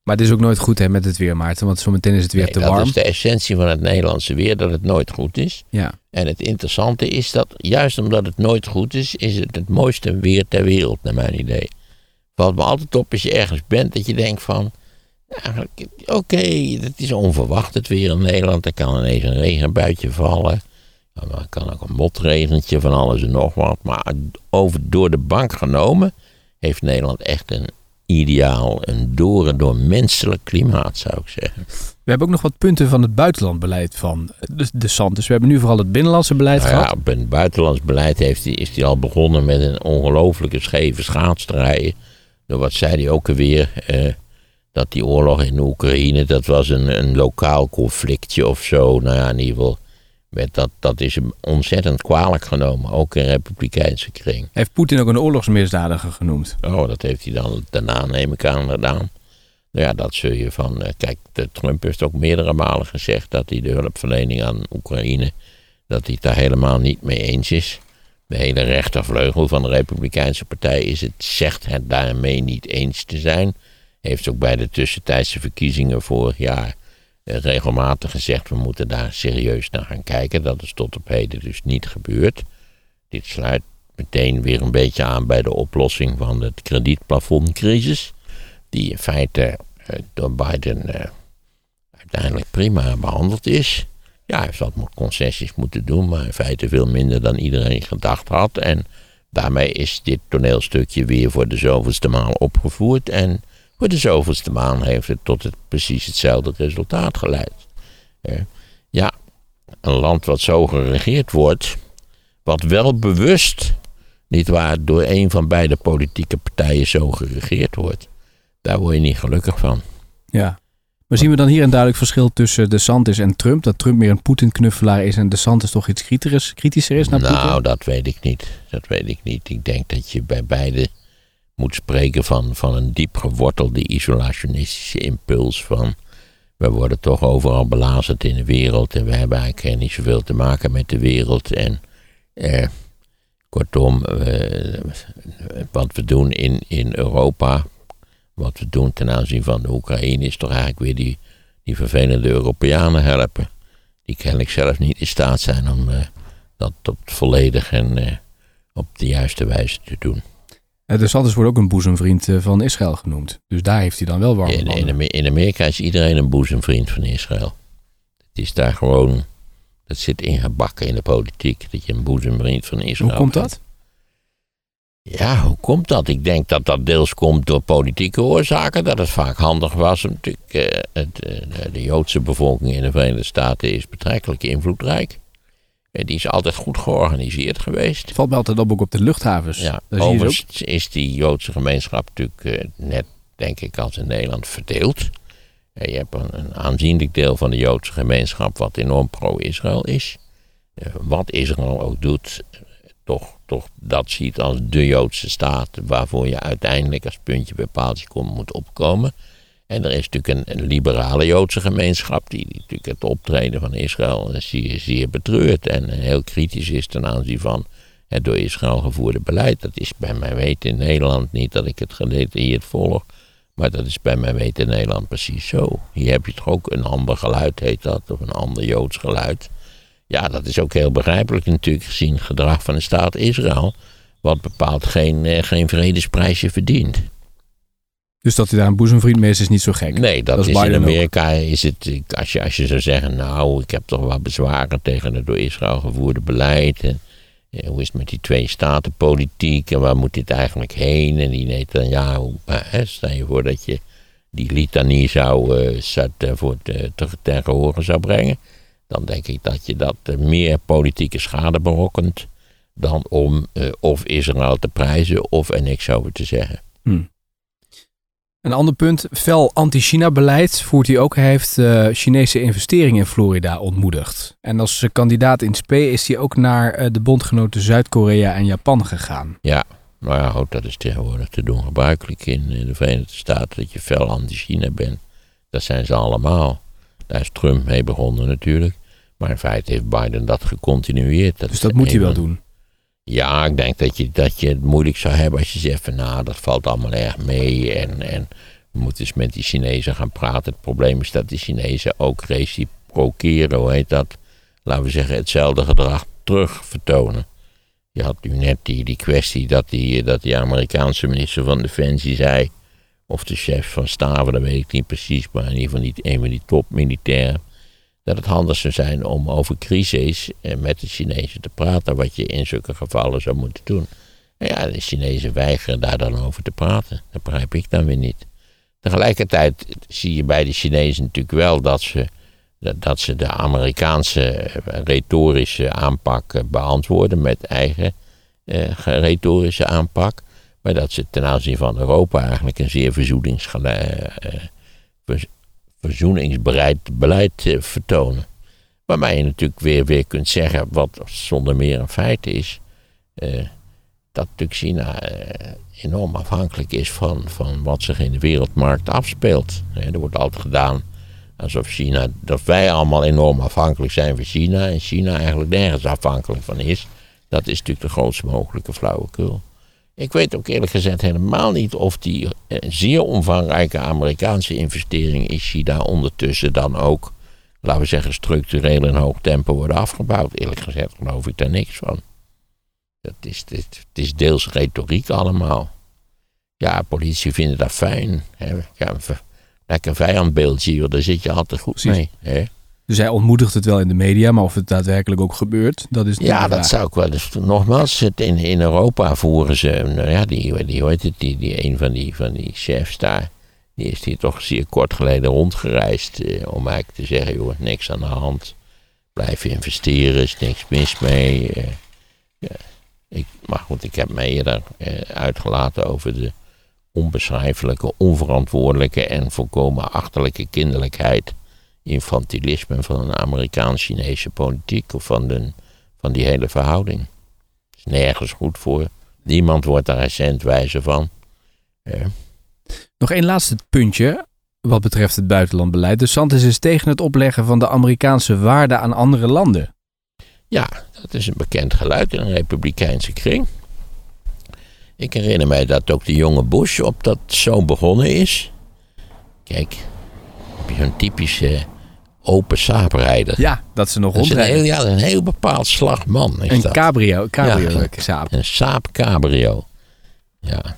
maar het is ook nooit goed hè, met het weer, Maarten. Want zometeen is het weer Nee, te dat warm. is de essentie van het Nederlandse weer, dat het nooit goed is. Ja. En het interessante is dat, juist omdat het nooit goed is, is het het mooiste weer ter wereld, naar mijn idee. Valt me altijd op als je ergens bent, dat je denkt van, eigenlijk, oké, het is onverwacht het weer in Nederland. Er kan ineens een regenbuitje vallen. Er kan ook een motregentje van alles en nog wat. Maar over, door de bank genomen heeft Nederland echt een ideaal, een door en door menselijk klimaat, zou ik zeggen. We hebben ook nog wat punten van het buitenlandbeleid van de, de Santis. We hebben nu vooral het binnenlandse beleid Nou gehad. ja, op het buitenlands beleid heeft is hij al begonnen met een ongelofelijke scheve schaatsdraaien. Door wat zei hij ook alweer? eh, dat die oorlog in Oekraïne, dat was een, een lokaal conflictje of zo. Nou ja, in ieder geval, dat, dat is hem ontzettend kwalijk genomen. Ook in republikeinse kring. Heeft Poetin ook een oorlogsmisdadiger genoemd? Oh, dat heeft hij dan daarna, neem ik aan, gedaan. Nou ja, dat zul je van. eh, kijk, de Trump heeft ook meerdere malen gezegd dat hij de hulpverlening aan Oekraïne. dat hij het daar helemaal niet mee eens is. De hele rechtervleugel van de Republikeinse Partij is het, zegt het daarmee niet eens te zijn. Heeft ook bij de tussentijdse verkiezingen vorig jaar regelmatig gezegd: we moeten daar serieus naar gaan kijken. Dat is tot op heden dus niet gebeurd. Dit sluit meteen weer een beetje aan bij de oplossing van het kredietplafondcrisis. Die in feite eh, door Biden eh, uiteindelijk prima behandeld is. Ja, hij zal concessies moeten doen, maar in feite veel minder dan iedereen gedacht had. En daarmee is dit toneelstukje weer voor de zoveelste maal opgevoerd. En voor de zoveelste maal heeft het tot het, precies hetzelfde resultaat geleid. Ja, een land wat zo geregeerd wordt, wat wel bewust, niet waar, door een van beide politieke partijen zo geregeerd wordt, daar word je niet gelukkig van. Ja. Maar zien we dan hier een duidelijk verschil tussen de Santis en Trump? Dat Trump meer een Poetin-knuffelaar is en de Santis toch iets kritischer is naar Poetin? Nou, dat weet ik niet. Dat weet ik niet. Ik denk dat je bij beide moet spreken van, van een diep gewortelde isolationistische impuls van... we worden toch overal belazerd in de wereld en we hebben eigenlijk niet zoveel te maken met de wereld. En eh, kortom, eh, wat we doen in, in Europa wat we doen ten aanzien van de Oekraïne is toch eigenlijk weer die, die vervelende Europeanen helpen. Die kennelijk zelf niet in staat zijn om uh, dat op volledig en uh, op de juiste wijze te doen. Eh, de Sanders wordt ook een boezemvriend van Israël genoemd. Dus daar heeft hij dan wel warm in, in, in Amerika is iedereen een boezemvriend van Israël. Het is daar gewoon, dat zit ingebakken in de politiek, dat je een boezemvriend van Israël Hoe komt dat? Ja, hoe komt dat? Ik denk dat dat deels komt door politieke oorzaken. Dat het vaak handig was. Natuurlijk, eh, het, eh, de Joodse bevolking in de Verenigde Staten is betrekkelijk invloedrijk. Die is altijd goed georganiseerd geweest. valt me altijd op ook op de luchthavens. Ja, overigens is die Joodse gemeenschap natuurlijk eh, net, denk ik, als in Nederland verdeeld. je hebt een, een, aanzienlijk deel van de Joodse gemeenschap wat enorm pro-Israël is. wat Israël ook doet, toch, toch dat ziet als de Joodse staat waarvoor je uiteindelijk als puntje bij paaltje komt moet opkomen. En er is natuurlijk een, liberale Joodse gemeenschap die, die, natuurlijk het optreden van Israël zeer, zeer betreurt en heel kritisch is ten aanzien van het door Israël gevoerde beleid. Dat is bij mij weten in Nederland niet dat ik het gedetailleerd volg, maar dat is bij mij weten in Nederland precies zo. Hier heb je toch ook een ander geluid, heet dat, of een ander Joods geluid. Ja, dat is ook heel begrijpelijk natuurlijk gezien het gedrag van de staat Israël. Wat bepaald geen, eh, geen vredesprijsje verdient. Dus dat hij daar een boezemvriend mee is, is niet zo gek. Nee, dat, is, in Amerika is het, als je, als je zou zeggen, nou, ik heb toch wat bezwaren tegen het door Israël gevoerde beleid. En, eh, hoe is het met die twee statenpolitiek en waar moet dit eigenlijk heen? En die neemt dan, ja, hoe, hè, stel je voor dat je die litanie zou, uh, zou voor te, te, horen zou brengen dan denk ik dat je dat eh, meer politieke schade berokkent dan om of Israël te prijzen of er niks over te zeggen. Hmm. Een ander punt, fel anti-China-beleid voert hij ook. Hij heeft uh, Chinese investeringen in Florida ontmoedigd. En als kandidaat in SP is hij ook naar de bondgenoten Zuid-Korea en Japan gegaan. Ja, nou ja, dat is tegenwoordig te doen gebruikelijk in, in de Verenigde Staten, dat je fel anti-China bent. Dat zijn ze allemaal. Daar is Trump mee begonnen natuurlijk. Maar in feite heeft Biden dat gecontinueerd. dus dat moet hij wel doen? Ja, ik denk dat je, dat je het moeilijk zou hebben als je zegt van nou, dat valt allemaal erg mee. En, en we moeten eens met die Chinezen gaan praten. Het probleem is dat die Chinezen ook reciprokeren, hoe heet dat? Laten we zeggen, hetzelfde gedrag terug vertonen. Je had nu net die, die kwestie dat die, dat die Amerikaanse minister van Defensie zei, of de chef van staven, dat weet ik niet precies, maar in ieder geval een van die topmilitairen dat het handig zou zijn om over crisis eh, met de Chinezen te praten, wat je in zulke gevallen zou moeten doen. En ja, de Chinezen weigeren daar dan over te praten. Dat begrijp ik dan weer niet. Tegelijkertijd zie je bij de Chinezen natuurlijk wel dat ze, dat ze de Amerikaanse eh, retorische aanpak eh, beantwoorden met eigen eh, retorische aanpak. Maar dat ze ten aanzien van Europa eigenlijk een zeer verzoeningsgeleid, eh, verzoeningsbereid beleid eh, vertonen. Waarmee je natuurlijk weer, weer kunt zeggen, wat zonder meer een feit is, eh, dat natuurlijk China eh, enorm afhankelijk is van, van wat zich in de wereldmarkt afspeelt. er wordt altijd gedaan alsof China, dat wij allemaal enorm afhankelijk zijn van China en China eigenlijk nergens afhankelijk van is. Dat is natuurlijk de grootste mogelijke flauwekul. Ik weet ook eerlijk gezegd helemaal niet of die eh, zeer omvangrijke Amerikaanse investeringen in China ondertussen dan ook, laten we zeggen, structureel in hoog tempo worden afgebouwd. Eerlijk gezegd geloof ik daar niks van. Dat is, het, het is deels retoriek allemaal. Ja, politie vinden dat fijn. Hè. Ja, lekker vijandbeeldje, daar zit je altijd goed mee. Hè. Dus hij ontmoedigt het wel in de media, maar of het daadwerkelijk ook gebeurt, dat is Ja, dat zou ik wel eens. Nogmaals, het in, in Europa voeren ze. Nou ja, die, die, heet het, die, die, een van die, van die chefs daar. Die is hier toch zeer kort geleden rondgereisd. Eh, om eigenlijk te zeggen: joh, niks aan de hand. Blijf investeren, is niks mis mee. Eh, ja. ik, maar goed, ik heb me eerder eh, uitgelaten over de onbeschrijfelijke, onverantwoordelijke en volkomen achterlijke kinderlijkheid infantilisme van een Amerikaans-Chinese politiek of van, de, van die hele verhouding. is nergens goed voor. Niemand wordt daar recent wijzer van. Ja. Nog één laatste puntje wat betreft het buitenlandbeleid. De Santis is tegen het opleggen van de Amerikaanse waarden aan andere landen. Ja, dat is een bekend geluid in een republikeinse kring. Ik herinner mij dat ook de jonge Bush op dat zo begonnen is. Kijk, heb je zo'n typische open saaprijder. Ja, dat ze nog Dat is een rondrijden. heel, ja, een heel bepaald slag man. Is Een dat. cabrio, cabrio Ja, saap. Een Saab Cabrio. Ja.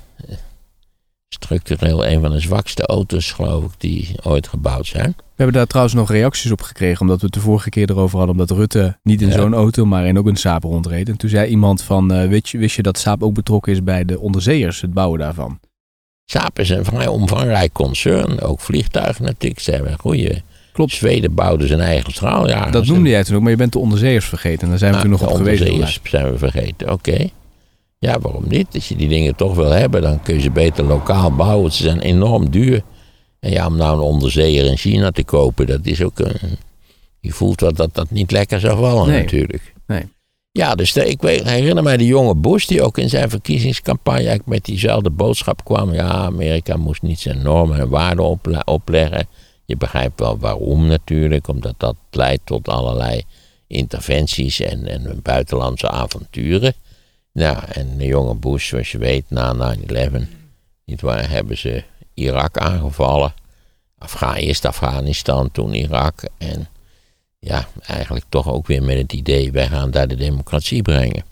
Structureel een van de zwakste auto's, geloof ik, die ooit gebouwd zijn. We hebben daar trouwens nog reacties op gekregen, omdat we het de vorige keer erover hadden, omdat Rutte niet in Ja. zo'n auto, maar in ook een Saab rondreed. En toen zei iemand van, je, wist je dat Saab ook betrokken is bij de onderzeeërs, het bouwen daarvan? Saab is een vrij omvangrijk concern. Ook vliegtuigen natuurlijk. Ze hebben een goede... Klopt. Zweden bouwde zijn eigen straaljager. Dat noemde jij toen ook, maar je bent de onderzeeërs vergeten. En daar zijn we toen nog op geweest. onderzeeërs zijn we vergeten. Oké. Ja, waarom niet? Als je die dingen toch wil hebben, dan kun je ze beter lokaal bouwen. Ze zijn enorm duur. En ja, om nou een onderzeeër in China te kopen, dat is ook een... Je voelt wel dat dat niet lekker zou vallen Nee. natuurlijk. Nee. Ja, dus de, ik weet, herinner mij de jonge Bush die ook in zijn verkiezingscampagne met diezelfde boodschap kwam. Ja, Amerika moest niet zijn normen en waarden ople- opleggen. Je begrijpt wel waarom natuurlijk, omdat dat leidt tot allerlei interventies en, en buitenlandse avonturen. Nou, en de jonge Bush, zoals je weet, na 9-11, nietwaar, hebben ze Irak aangevallen. Afga eerst Afghanistan, toen Irak. En ja, eigenlijk toch ook weer met het idee, wij gaan daar de democratie brengen.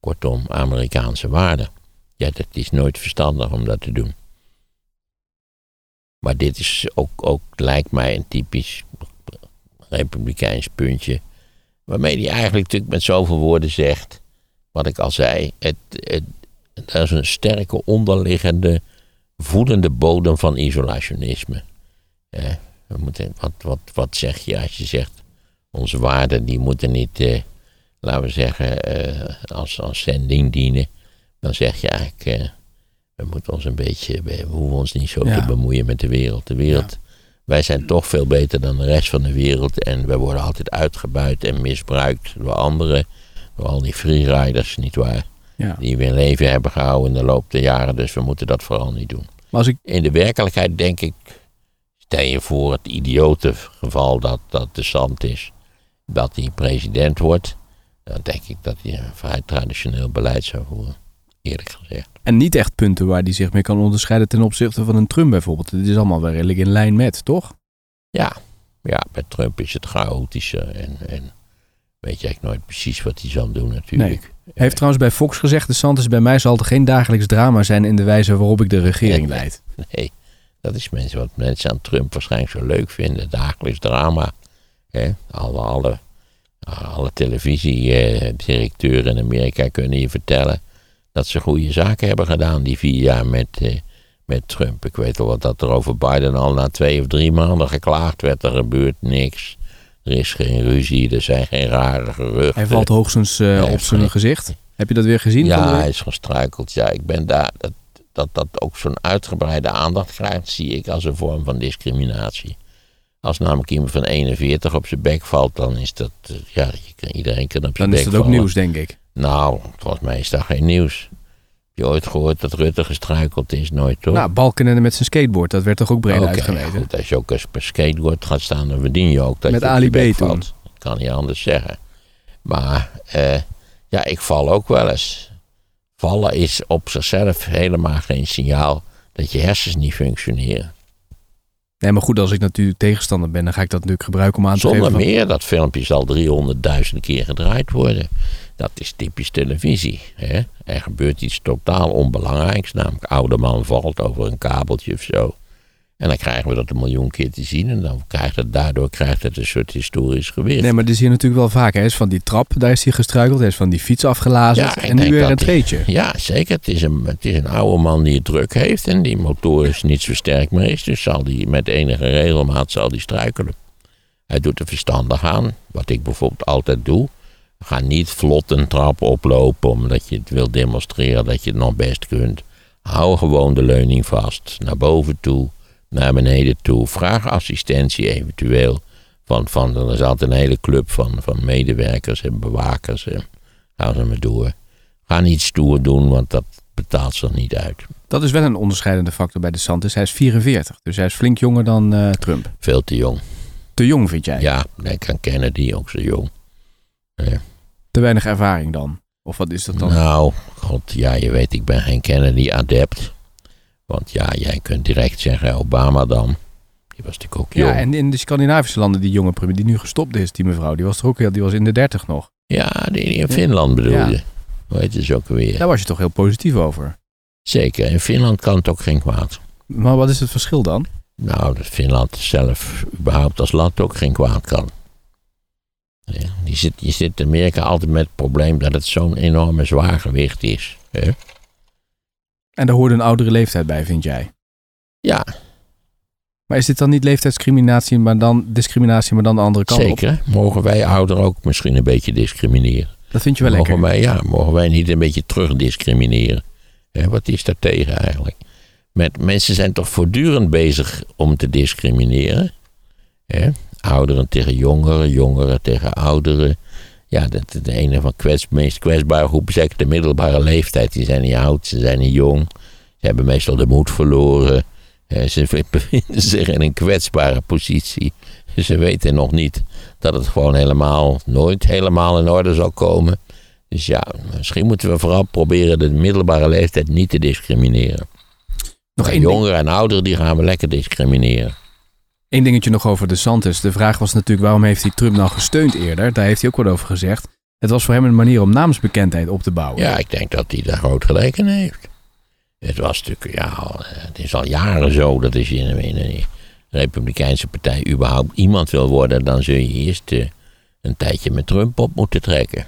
Kortom, Amerikaanse waarden. Ja, dat is nooit verstandig om dat te doen. Maar dit is ook, ook lijkt mij een typisch republikeins puntje. Waarmee hij eigenlijk natuurlijk met zoveel woorden zegt. Wat ik al zei. Het, het, er is een sterke onderliggende voedende bodem van isolationisme. Eh, we moeten, wat, wat, wat zeg je als je zegt. Onze waarden die moeten niet, eh, laten we zeggen, eh, als, als zending dienen. Dan zeg je eigenlijk. We moeten ons een beetje. We hoeven ons niet zo Ja. te bemoeien met de wereld. De wereld. Wij zijn toch veel beter dan de rest van de wereld. En we worden altijd uitgebuit en misbruikt door anderen. Door al die freeriders, nietwaar? Ja. Die weer leven hebben gehouden in de loop der jaren. Dus we moeten dat vooral niet doen. Maar als ik, In de werkelijkheid denk ik. Stel je voor het idiote geval dat, dat de zand is. Dat hij president wordt. Dan denk ik dat hij een vrij traditioneel beleid zou voeren. Eerlijk gezegd. en niet echt punten waar die zich mee kan onderscheiden ten opzichte van een Trump bijvoorbeeld. Dit is allemaal wel redelijk in lijn met, toch? Ja, ja bij Trump is het chaotischer. En, en weet je eigenlijk nooit precies wat hij zal doen natuurlijk. Hij heeft trouwens bij Fox gezegd, de Santis bij mij zal er geen dagelijks drama zijn in de wijze waarop ik de regering Nee. leid. Nee, dat is mensen wat mensen aan Trump waarschijnlijk zo leuk vinden. Dagelijks drama. Alle, alle, alle televisiedirecteuren in Amerika kunnen je vertellen dat ze goede zaken hebben gedaan die vier jaar met, eh, met Trump. Ik weet al wat dat er over Biden al na twee of drie maanden geklaagd werd. Er gebeurt niks. Er is geen ruzie, er zijn geen rare geruchten. Hij valt hoogstens eh, Nee, op zijn nee. gezicht. Heb je dat weer gezien? Ja, hij is gestruikeld. Ja, ik ben daar. Dat, dat dat ook zo'n uitgebreide aandacht krijgt, zie ik als een vorm van discriminatie. Als namelijk iemand van 41 op zijn bek valt, dan is dat. eh, Ja, iedereen kan op zijn Dan bek is dat ook nieuws, denk ik. Nou, volgens mij is dat geen nieuws. Heb je ooit gehoord dat Rutte gestruikeld is? Nooit toch? Nou, Balkenende met zijn skateboard, dat werd toch ook breed Oké, uitgemeten? goed, als je ook eens per skateboard gaat staan, dan verdien je ook dat Met je Ali B toen. Ik kan niet anders zeggen. Maar eh, ja, ik val ook wel eens. Vallen is op zichzelf helemaal geen signaal dat je hersens niet functioneren. Nee, maar goed, als ik natuurlijk tegenstander ben, dan ga ik dat natuurlijk gebruiken om aan te Zonder geven. van- meer, dat filmpje zal 300.000 keer gedraaid worden. Dat is typisch televisie. Hè? Er gebeurt iets totaal onbelangrijks, namelijk oude man valt over een kabeltje of zo. En dan krijgen we dat een miljoen keer te zien. En dan krijgt het, daardoor krijgt het een soort historisch gewicht. Nee, maar dat zie je natuurlijk wel vaak. Hij is van die trap, daar is hij gestruikeld. Hij is van die fiets afgelazen. Ja, en nu weer een treetje. Ja, zeker. Het is, een, het is een oude man die het druk heeft. En die motorisch niet zo sterk meer is. Dus zal die met enige regelmaat zal die struikelen. Hij doet er verstandig aan. Wat ik bijvoorbeeld altijd doe. Ga niet vlot een trap oplopen omdat je het wil demonstreren dat je het nog best kunt. Hou gewoon de leuning vast. Naar boven toe, naar beneden toe. Vraag assistentie eventueel. Van, van, er is altijd een hele club van, van medewerkers en bewakers. En gaan ze maar door. Ga niet stoer doen, want dat betaalt zich niet uit. Dat is wel een onderscheidende factor bij de Santis. Hij is 44, dus hij is flink jonger dan eh, Trump. Veel te jong. Te jong vind jij? Ja, denk aan Kennedy, ook zo jong. Te weinig ervaring dan? Of wat is dat dan? Nou, god, ja, je weet, ik ben geen Kennedy-adept. Want ja, jij kunt direct zeggen Obama dan. Die was natuurlijk ook jong. ja, en in de Scandinavische landen, die jonge premier die nu gestopt is, die mevrouw, die was er ook heel, die was in de 30 nog. Ja, die in Finland bedoel Ja. je. Hoe heet het ook weer? Daar was je toch heel positief over. Zeker, in Finland kan het ook geen kwaad. Maar wat is het verschil dan? Nou, dat Finland zelf überhaupt als land ook geen kwaad kan. Ja, je, zit, je zit in Amerika altijd met het probleem dat het zo'n enorme zwaargewicht is. Hè? En daar hoorde een oudere leeftijd bij, vind jij? Ja, Maar is dit dan niet leeftijdsdiscriminatie, maar dan discriminatie, maar dan de andere kant op? zeker. Mogen wij ouderen ook misschien een beetje discrimineren? Dat vind je wel mogen lekker. wij, ja, mogen wij niet een beetje terugdiscrimineren? Hè, wat is daar tegen eigenlijk? Met, mensen zijn toch voortdurend bezig om te discrimineren? Ouderen tegen jongeren, jongeren tegen ouderen. Ja, dat, de ene van kwets, meest kwetsbare groep is eigenlijk de middelbare leeftijd. Die zijn niet oud, ze zijn niet jong. Ze hebben meestal de moed verloren. Eh, Ze bevinden zich in een kwetsbare positie. Ze weten nog niet dat het gewoon helemaal, nooit helemaal in orde zal komen. Dus ja, misschien moeten we vooral proberen de middelbare leeftijd niet te discrimineren. Nog één, jongeren en ouderen die gaan we lekker discrimineren. Één dingetje nog over de Santis. De vraag was natuurlijk, waarom heeft hij Trump nou gesteund eerder? Daar heeft hij ook wat over gezegd. Het was voor hem een manier om naamsbekendheid op te bouwen. Ja, ik denk dat hij daar groot gelijk in heeft. Het was natuurlijk, ja, het is al jaren zo dat als je in een Republikeinse partij überhaupt iemand wil worden, dan zul je eerst eh, een tijdje met Trump op moeten trekken.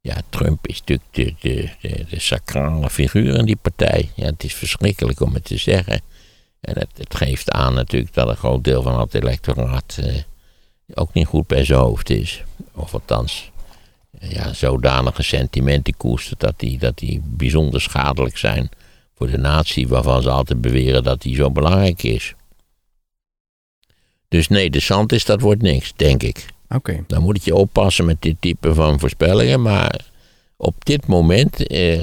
Ja, Trump is natuurlijk de, de, de, de sacrale figuur in die partij. Ja, het is verschrikkelijk om het te zeggen. En het, het geeft aan natuurlijk dat een groot deel van het electoraat eh, ook niet goed bij zijn hoofd is. Of althans, ja, zodanige sentimenten koestert dat die, dat die bijzonder schadelijk zijn voor de natie, waarvan ze altijd beweren dat die zo belangrijk is. Dus nee, de Santis, dat wordt niks, denk ik. Oké. Dan moet je oppassen met dit type van voorspellingen, maar op dit moment eh,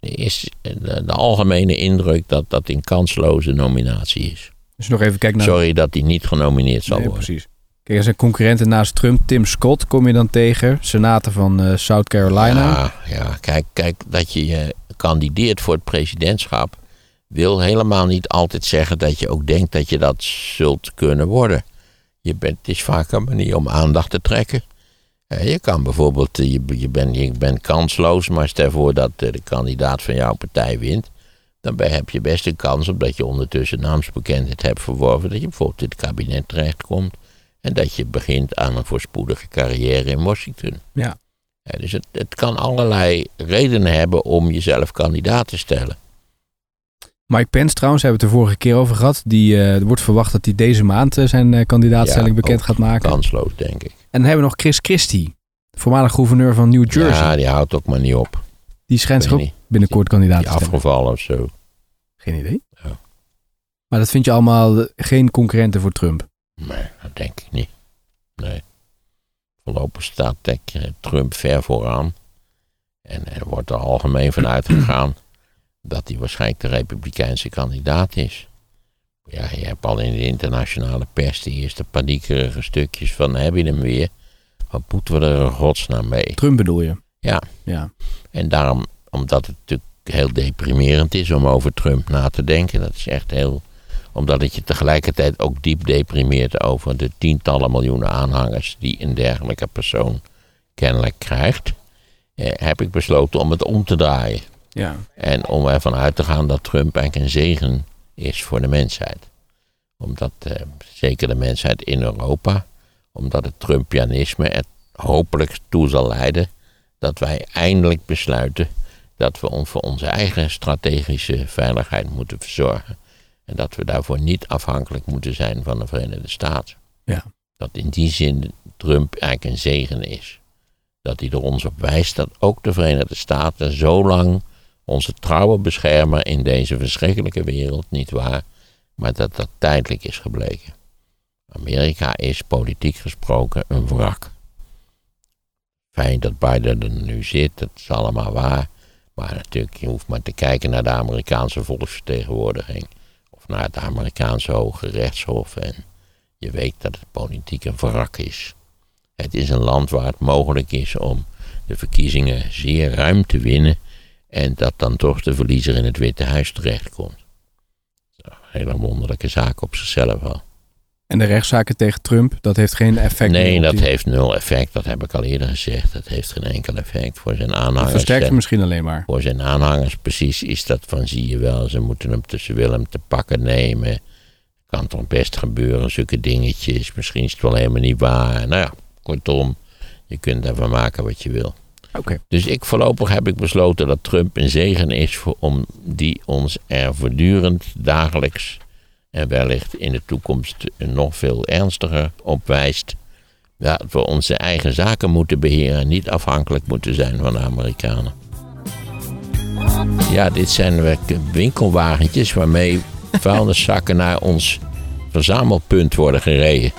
is de, de algemene indruk dat dat een kansloze nominatie is. Dus nog even kijken naar... Sorry dat hij niet genomineerd zal Nee, worden. precies. Kijk, er zijn concurrenten naast Trump. Tim Scott kom je dan tegen. Senator van eh, South Carolina. Ja, ja kijk, kijk, dat je je kandideert voor het presidentschap wil helemaal niet altijd zeggen dat je ook denkt dat je dat zult kunnen worden. Je bent, het is vaak een manier om aandacht te trekken. Je kan bijvoorbeeld, eh, je, je, bent, je bent kansloos, maar stel voor dat eh, de kandidaat van jouw partij wint. Dan heb je best een kans, omdat je ondertussen naamsbekendheid hebt verworven, dat je bijvoorbeeld in het kabinet terechtkomt. En dat je begint aan een voorspoedige carrière in Washington. Ja. Ja, dus het, het kan allerlei redenen hebben om jezelf kandidaat te stellen. Mike Pence trouwens, hebben we het de vorige keer over gehad. Die, eh, er wordt verwacht dat hij deze maand zijn kandidaatstelling Ja, bekend gaat maken. Kansloos, denk ik. En dan hebben we nog Chris Christie. Voormalig gouverneur van New Jersey. Ja, die houdt ook maar niet op. die schijnt zich ook binnenkort kandidaat Die te afgevallen of zo. Geen idee. Ja. Maar dat vind je allemaal eh, geen concurrenten voor Trump. Nee, dat denk ik niet. Nee. Voorlopig staat eh, Trump ver vooraan. En er wordt er algemeen van uitgegaan dat hij waarschijnlijk de republikeinse kandidaat is. Ja, je hebt al in de internationale pers de eerste paniekerige stukjes van heb je hem weer? Wat moeten we er in godsnaam mee? Trump bedoel je? Ja. Ja. En daarom, omdat het natuurlijk heel deprimerend is om over Trump na te denken. Dat is echt heel. Omdat het je tegelijkertijd ook diep deprimeert over de tientallen miljoenen aanhangers die een dergelijke persoon kennelijk krijgt. Eh, heb ik besloten om het om te draaien. Ja. En om ervan uit te gaan dat Trump eigenlijk een zegen is voor de mensheid. Omdat eh, zeker de mensheid in Europa, omdat het Trumpianisme er hopelijk toe zal leiden dat wij eindelijk besluiten dat we voor onze eigen strategische veiligheid moeten verzorgen. En dat we daarvoor niet afhankelijk moeten zijn van de Verenigde Staten. Ja. Dat in die zin Trump eigenlijk een zegen is. Dat hij er ons op wijst dat ook de Verenigde Staten zo lang onze trouwe beschermer in deze verschrikkelijke wereld, niet waar, maar dat dat tijdelijk is gebleken. Amerika is politiek gesproken een wrak. Fijn dat Biden er nu zit, dat is allemaal waar. Maar natuurlijk, je hoeft maar te kijken naar de Amerikaanse volksvertegenwoordiging. Of naar het Amerikaanse Hoge Rechtshof. En je weet dat het politiek een wrak is. Het is een land waar het mogelijk is om de verkiezingen zeer ruim te winnen. En dat dan toch de verliezer in het Witte Huis terechtkomt. Een hele wonderlijke zaak op zichzelf al. En de rechtszaken tegen Trump, dat heeft geen effect Nee, dat die- heeft nul effect. Dat heb ik al eerder gezegd. Dat heeft geen enkel effect voor zijn Dat aanhangers. versterkt En hem misschien alleen maar. Voor zijn aanhangers precies is dat van zie je wel. Ze moeten hem tussen wil hem te pakken nemen. Kan toch best gebeuren, zulke dingetjes. Misschien is het wel helemaal niet waar. Nou ja, kortom, je kunt ervan maken wat je wil. Dus ik voorlopig heb ik besloten dat Trump een zegen is voor, om die ons er voortdurend dagelijks en wellicht in de toekomst nog veel ernstiger op wijst. Dat we onze eigen zaken moeten beheren en niet afhankelijk moeten zijn van de Amerikanen. Ja, dit zijn winkelwagentjes waarmee vuilniszakken naar ons verzamelpunt worden gereden.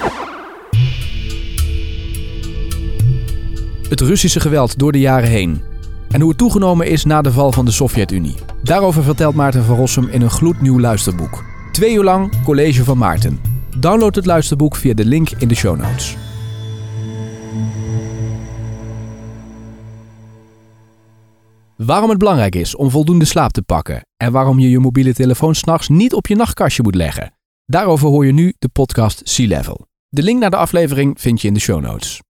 Het Russische geweld door de jaren heen. En hoe het toegenomen is na de val van de Sovjet-Unie. Daarover vertelt Maarten van Rossum in een gloednieuw luisterboek. Twee uur lang College van Maarten. Download het luisterboek via de link in de show notes. Waarom het belangrijk is om voldoende slaap te pakken en waarom je je mobiele telefoon s'nachts niet op je nachtkastje moet leggen. Daarover hoor je nu de podcast Sea Level. De link naar de aflevering vind je in de show notes.